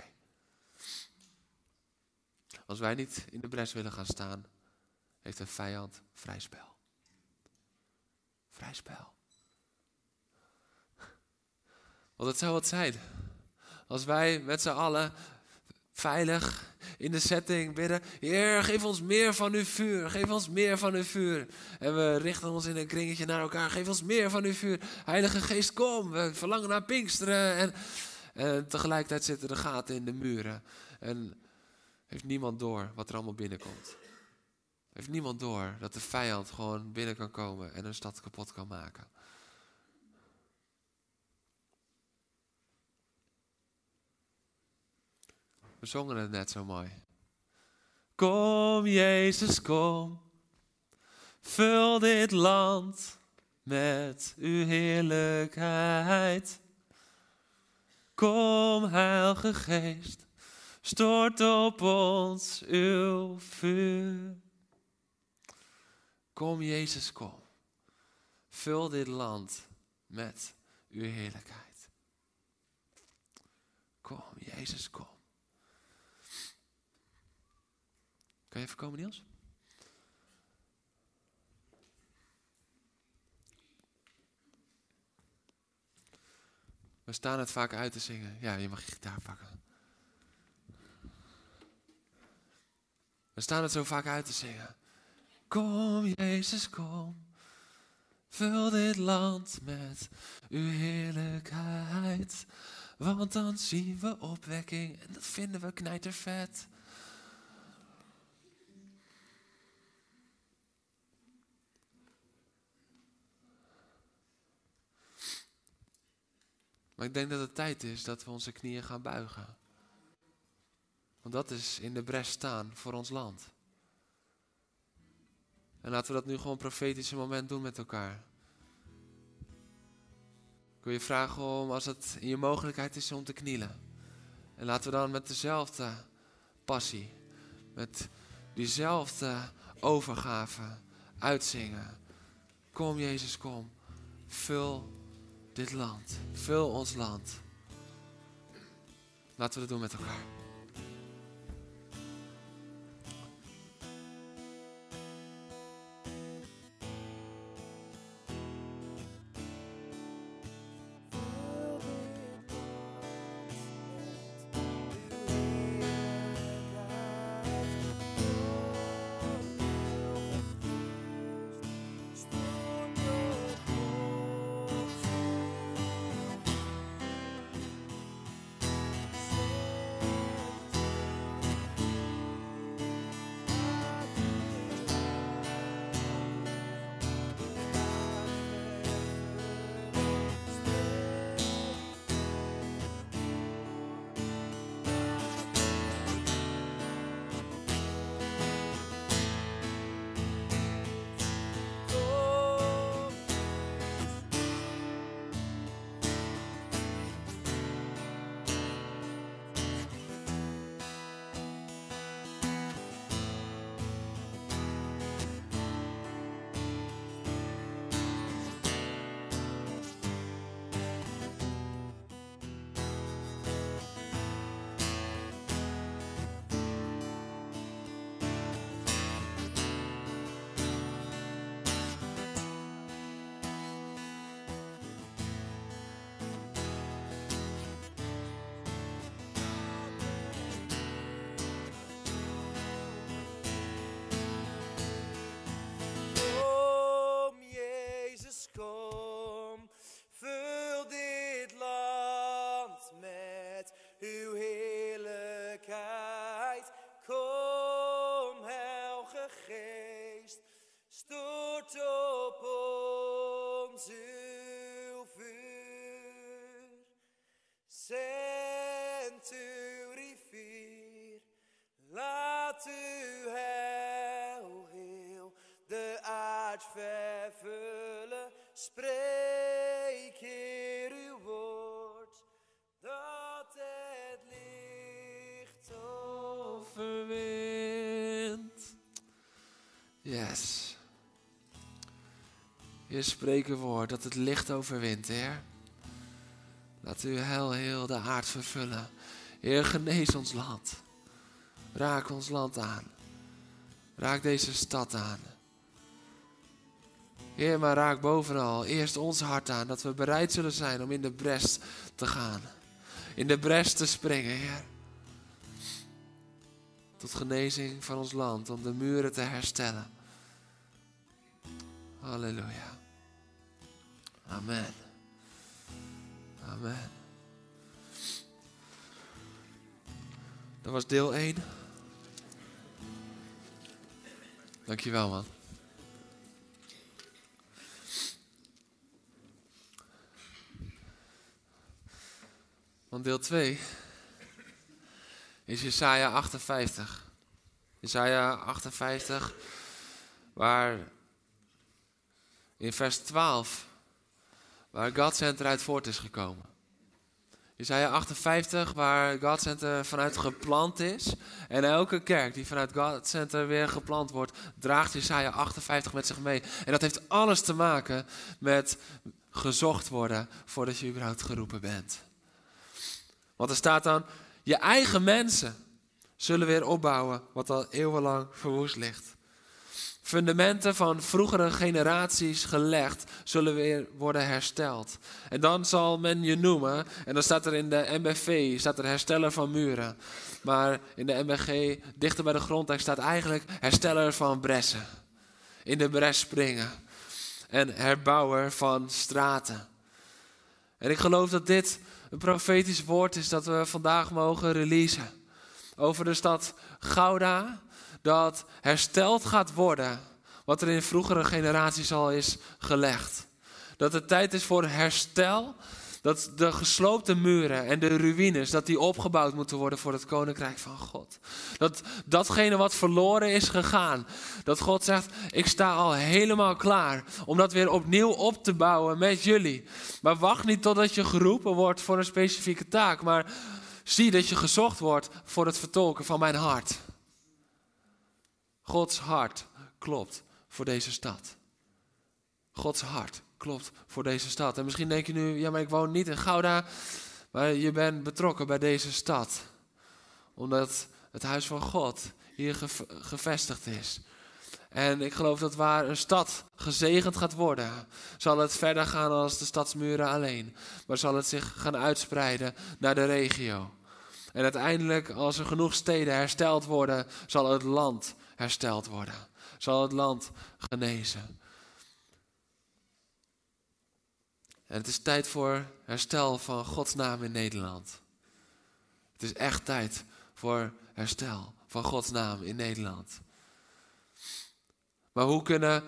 Als wij niet in de bres willen gaan staan, heeft een vijand vrij spel. Vrij spel. Want het zou wat zijn. Als wij met z'n allen veilig in de setting bidden. Heer, geef ons meer van uw vuur. Geef ons meer van uw vuur. En we richten ons in een kringetje naar elkaar. Geef ons meer van uw vuur. Heilige Geest, kom. We verlangen naar Pinksteren. En, en tegelijkertijd zitten de gaten in de muren. En heeft niemand door wat er allemaal binnenkomt. Heeft niemand door dat de vijand gewoon binnen kan komen en een stad kapot kan maken. We zongen het net zo mooi. Kom Jezus, kom. Vul dit land met uw heerlijkheid. Kom Heilige Geest, stort op ons uw vuur. Kom Jezus, kom. Vul dit land met uw heerlijkheid. Kom Jezus, kom. Kan je even komen, Niels? We staan het vaak uit te zingen. Ja, je mag je gitaar pakken. We staan het zo vaak uit te zingen. Kom, Jezus, kom. Vul dit land met uw heerlijkheid. Want dan zien we opwekking en dat vinden we knijtervet. Maar ik denk dat het tijd is dat we onze knieën gaan buigen. Want dat is in de bres staan voor ons land. En laten we dat nu gewoon profetische moment doen met elkaar. Ik wil je vragen om, als het in je mogelijkheid is, om te knielen. En laten we dan met dezelfde passie, met diezelfde overgave uitzingen. Kom Jezus, kom. Vul dit land. Vul ons land. Laten we het doen met elkaar. Yes. Heer, spreek uw woord dat het licht overwint, Heer. Laat uw heil heel de aard vervullen. Heer, genees ons land. Raak ons land aan. Raak deze stad aan. Heer, maar raak bovenal eerst ons hart aan, dat we bereid zullen zijn om in de bres te gaan. In de bres te springen, Heer. Tot genezing van ons land, om de muren te herstellen. Halleluja. Amen. Amen. Dat was deel 1. Dankjewel, man. Want deel 2 is Jesaja 58. Jesaja 58, waar in vers 12, waar God Center uit voort is gekomen. Jesaja 58, waar God Center vanuit geplant is. En elke kerk die vanuit God Center weer geplant wordt, draagt Jesaja 58 met zich mee. En dat heeft alles te maken met gezocht worden voordat je überhaupt geroepen bent. Want er staat dan, je eigen mensen zullen weer opbouwen wat al eeuwenlang verwoest ligt. Fundamenten van vroegere generaties gelegd zullen weer worden hersteld. En dan zal men je noemen, en dan staat er in de MBV, staat er hersteller van muren. Maar in de MBG, dichter bij de grondtekst, staat eigenlijk hersteller van bressen. In de bres springen. En herbouwer van straten. En ik geloof dat dit een profetisch woord is dat we vandaag mogen releasen. Over de stad Gouda, dat hersteld gaat worden wat er in vroegere generaties al is gelegd. Dat het tijd is voor herstel, dat de gesloopte muren en de ruïnes, dat die opgebouwd moeten worden voor het koninkrijk van God. Dat datgene wat verloren is gegaan, dat God zegt, ik sta al helemaal klaar om dat weer opnieuw op te bouwen met jullie. Maar wacht niet totdat je geroepen wordt voor een specifieke taak, maar zie dat je gezocht wordt voor het vertolken van mijn hart. Gods hart klopt voor deze stad. Gods hart klopt voor deze stad. En misschien denk je nu, ja, maar ik woon niet in Gouda, maar je bent betrokken bij deze stad. Omdat het huis van God hier gevestigd is. En ik geloof dat waar een stad gezegend gaat worden, zal het verder gaan als de stadsmuren alleen. Maar zal het zich gaan uitspreiden naar de regio. En uiteindelijk, als er genoeg steden hersteld worden, zal het land hersteld worden. Zal het land genezen. En het is tijd voor herstel van Gods naam in Nederland. Het is echt tijd voor herstel van Gods naam in Nederland. Maar hoe kunnen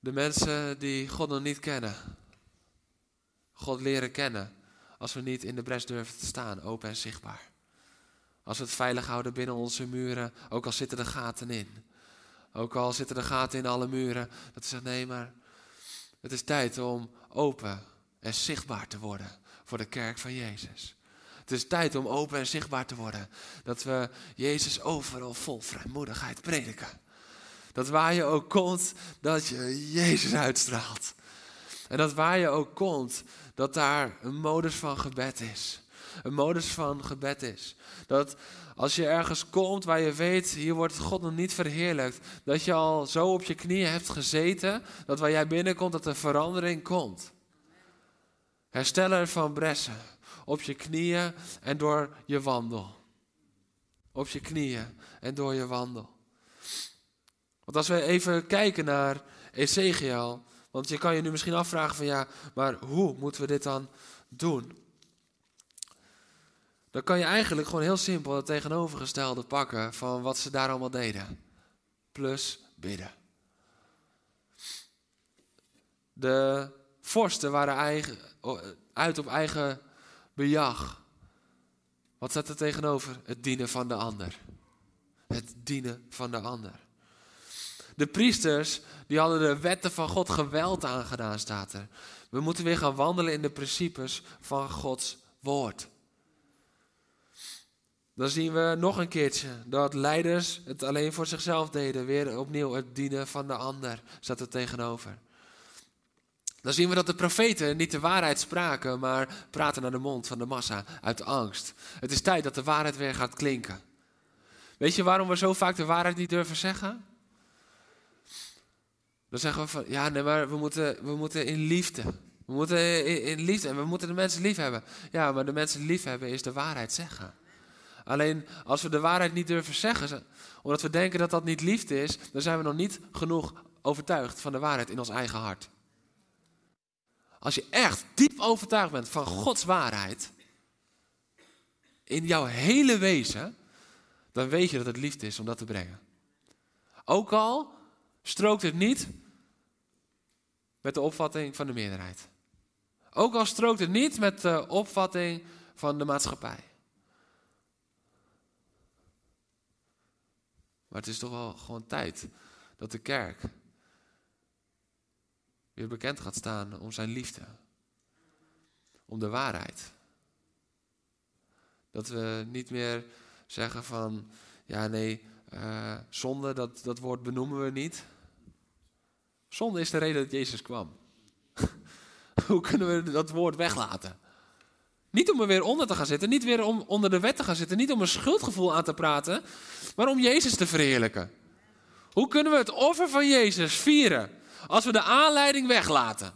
de mensen die God nog niet kennen, God leren kennen, als we niet in de bres durven te staan, open en zichtbaar? Als we het veilig houden binnen onze muren, ook al zitten er gaten in. Ook al zitten er gaten in alle muren, dat zeggen nee, maar het is tijd om open en zichtbaar te worden voor de kerk van Jezus. Het is tijd om open en zichtbaar te worden. Dat we Jezus overal vol vrijmoedigheid prediken. Dat waar je ook komt, dat je Jezus uitstraalt. En dat waar je ook komt, dat daar een modus van gebed is. Een modus van gebed is. Dat als je ergens komt waar je weet, hier wordt God nog niet verheerlijkt, dat je al zo op je knieën hebt gezeten, dat waar jij binnenkomt, dat er verandering komt. Hersteller van bressen, op je knieën en door je wandel. Op je knieën en door je wandel. Want als we even kijken naar Ezekiel, want je kan je nu misschien afvragen van ja, maar hoe moeten we dit dan doen? Dan kan je eigenlijk gewoon heel simpel het tegenovergestelde pakken van wat ze daar allemaal deden. Plus bidden. De vorsten waren eigen, uit op eigen bejag. Wat staat er tegenover? Het dienen van de ander. Het dienen van de ander. De priesters, die hadden de wetten van God geweld aangedaan, staat er. We moeten weer gaan wandelen in de principes van Gods woord. Dan zien we nog een keertje dat leiders het alleen voor zichzelf deden. Weer opnieuw het dienen van de ander staat er tegenover. Dan zien we dat de profeten niet de waarheid spraken, maar praten naar de mond van de massa uit angst. Het is tijd dat de waarheid weer gaat klinken. Weet je waarom we zo vaak de waarheid niet durven zeggen? Dan zeggen we van, ja, nee, maar we moeten, we moeten in liefde. We moeten in, in liefde en we moeten de mensen lief hebben. Ja, maar de mensen lief hebben is de waarheid zeggen. Alleen als we de waarheid niet durven zeggen, omdat we denken dat dat niet liefde is, dan zijn we nog niet genoeg overtuigd van de waarheid in ons eigen hart. Als je echt diep overtuigd bent van Gods waarheid, in jouw hele wezen, dan weet je dat het liefde is om dat te brengen. Ook al strookt het niet met de opvatting van de meerderheid. Ook al strookt het niet met de opvatting van de maatschappij. Maar het is toch wel gewoon tijd dat de kerk weer bekend gaat staan om zijn liefde. Om de waarheid. Dat we niet meer zeggen van, ja nee, uh, zonde, dat, dat woord benoemen we niet. Zonde is de reden dat Jezus kwam. Hoe kunnen we dat woord weglaten? Niet om er weer onder te gaan zitten, niet weer om onder de wet te gaan zitten, niet om een schuldgevoel aan te praten, maar om Jezus te verheerlijken. Hoe kunnen we het offer van Jezus vieren als we de aanleiding weglaten?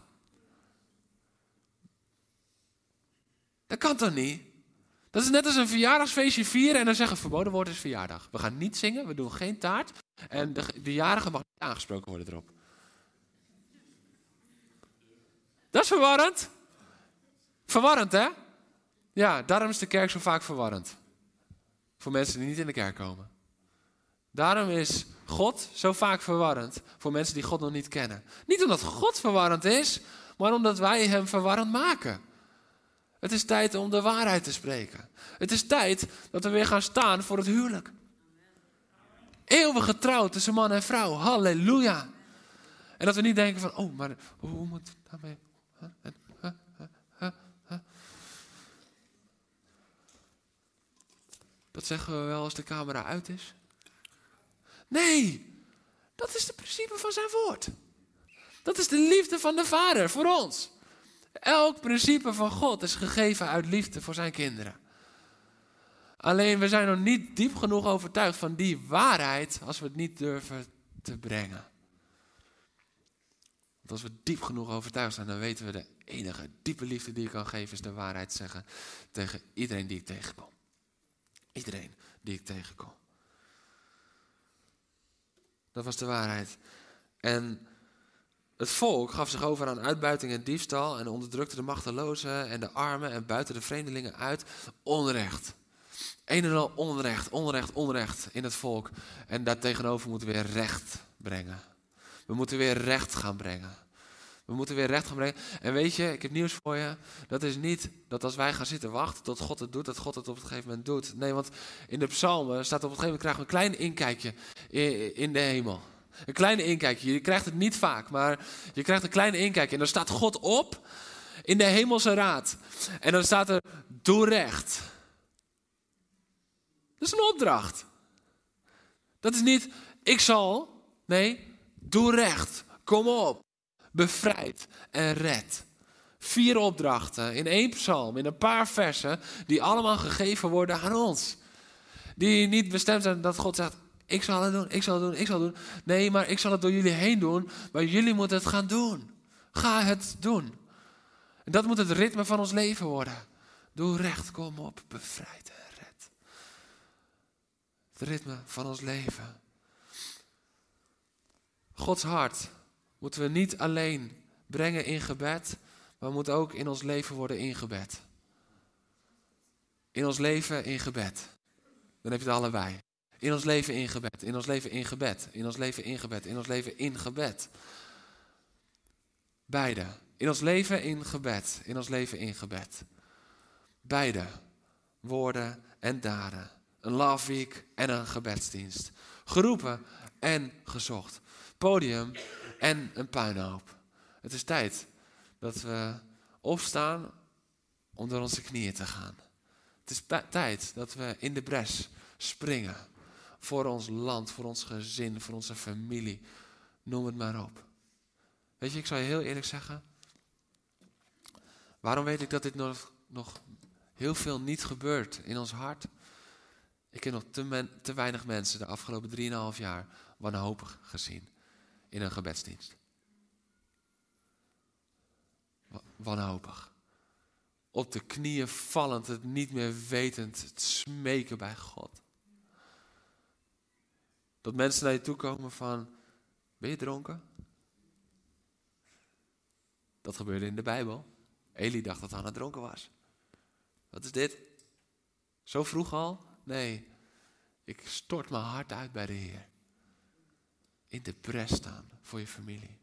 Dat kan toch niet? Dat is net als een verjaardagsfeestje vieren en dan zeggen verboden woord is verjaardag. We gaan niet zingen, we doen geen taart en de, de jarige mag niet aangesproken worden erop. Dat is verwarrend. Verwarrend, hè? Ja, daarom is de kerk zo vaak verwarrend. Voor mensen die niet in de kerk komen. Daarom is God zo vaak verwarrend voor mensen die God nog niet kennen. Niet omdat God verwarrend is, maar omdat wij hem verwarrend maken. Het is tijd om de waarheid te spreken. Het is tijd dat we weer gaan staan voor het huwelijk. Eeuwig getrouwd tussen man en vrouw. Halleluja. En dat we niet denken van, oh, maar hoe moet daarmee? Dat zeggen we wel als de camera uit is. Nee, dat is het principe van zijn woord. Dat is de liefde van de Vader voor ons. Elk principe van God is gegeven uit liefde voor zijn kinderen. Alleen we zijn nog niet diep genoeg overtuigd van die waarheid als we het niet durven te brengen. Want als we diep genoeg overtuigd zijn, dan weten we de enige diepe liefde die ik kan geven is de waarheid zeggen tegen iedereen die ik tegenkom. Iedereen die ik tegenkom. Dat was de waarheid. En het volk gaf zich over aan uitbuiting en diefstal en onderdrukte de machtelozen en de armen en buiten de vreemdelingen uit onrecht. Een en al onrecht, onrecht, onrecht in het volk. En daartegenover moeten we weer recht brengen. We moeten weer recht gaan brengen. We moeten weer recht gaan brengen. En weet je, ik heb nieuws voor je. Dat is niet dat als wij gaan zitten wachten tot God het doet, dat God het op een gegeven moment doet. Nee, want in de psalmen staat op een gegeven moment krijgen we een klein inkijkje in de hemel. Een kleine inkijkje. Je krijgt het niet vaak, maar je krijgt een kleine inkijkje. En dan staat God op in de hemelse raad. En dan staat er, doe recht. Dat is een opdracht. Dat is niet, ik zal. Nee, doe recht. Kom op bevrijd en red. Vier opdrachten in één psalm, in een paar versen, die allemaal gegeven worden aan ons. Die niet bestemd zijn dat God zegt, ik zal het doen, ik zal het doen, ik zal het doen. Nee, maar ik zal het door jullie heen doen, maar jullie moeten het gaan doen. Ga het doen. En dat moet het ritme van ons leven worden. Doe recht, kom op, bevrijd en red. Het ritme van ons leven. Gods hart moeten we niet alleen brengen in gebed, maar moet ook in ons leven worden ingebed. In ons leven in gebed. Dan heb je het allebei. In ons leven in gebed. In ons leven in gebed. In ons leven in gebed. In ons leven in gebed. Beide. In ons leven in gebed. In ons leven in gebed. Beide. Woorden en daden. Een love week en een gebedsdienst. Geroepen en gezocht. Podium en een puinhoop. Het is tijd dat we opstaan om door onze knieën te gaan. Het is tijd dat we in de bres springen. Voor ons land, voor ons gezin, voor onze familie. Noem het maar op. Weet je, ik zal je heel eerlijk zeggen. Waarom weet ik dat dit nog, nog heel veel niet gebeurt in ons hart? Ik heb nog te, te weinig mensen de afgelopen 3,5 jaar wanhopig gezien in een gebedsdienst. Wanhopig. Op de knieën vallend, het niet meer wetend, het smeken bij God. Dat mensen naar je toe komen van, ben je dronken? Dat gebeurde in de Bijbel. Eli dacht dat Hanna dronken was. Wat is dit? Zo vroeg al? Nee, ik stort mijn hart uit bij de Heer. In de pres staan voor je familie.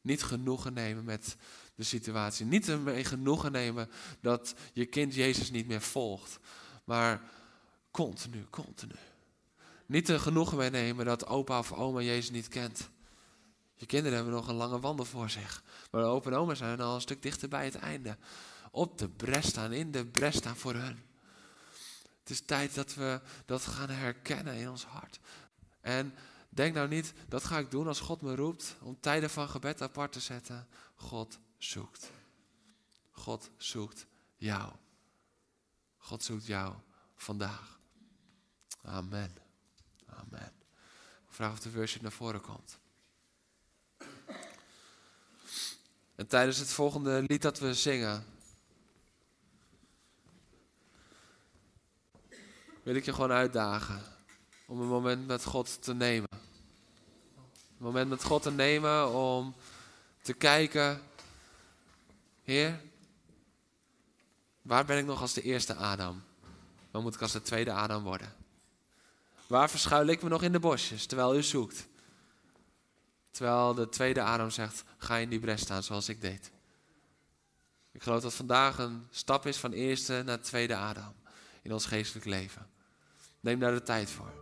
Niet genoegen nemen met de situatie. Niet ermee genoegen nemen dat je kind Jezus niet meer volgt. Maar continu, continu. Niet er genoegen mee nemen dat opa of oma Jezus niet kent. Je kinderen hebben nog een lange wandel voor zich. Maar opa en oma zijn al een stuk dichter bij het einde. Op de bres staan, in de bres staan voor hun. Het is tijd dat we dat gaan herkennen in ons hart. En denk nou niet, dat ga ik doen als God me roept om tijden van gebed apart te zetten. God zoekt. God zoekt jou. God zoekt jou vandaag. Amen. Amen. Ik vraag of de worship naar voren komt. En tijdens het volgende lied dat we zingen, wil ik je gewoon uitdagen om een moment met God te nemen. Een moment met God te nemen om te kijken, Heer, waar ben ik nog als de eerste Adam? Waar moet ik als de tweede Adam worden? Waar verschuil ik me nog in de bosjes terwijl u zoekt? Terwijl de tweede Adam zegt, ga in die bres staan zoals ik deed. Ik geloof dat vandaag een stap is van eerste naar tweede Adam in ons geestelijk leven. Neem daar de tijd voor.